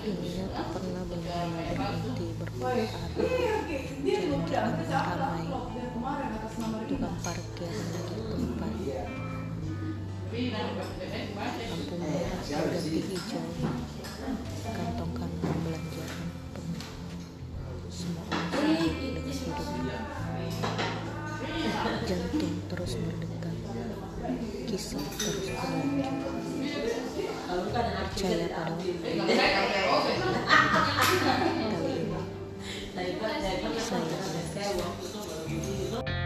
ada jalan-jalan ramai tukang parkir lagi tempat lampu merah berganti hijau kantong-kantong belanjaan penuh semua orang sibuk dengan jantung terus berdetak kisah terus berlanjut percaya pada waktu 원고도 여기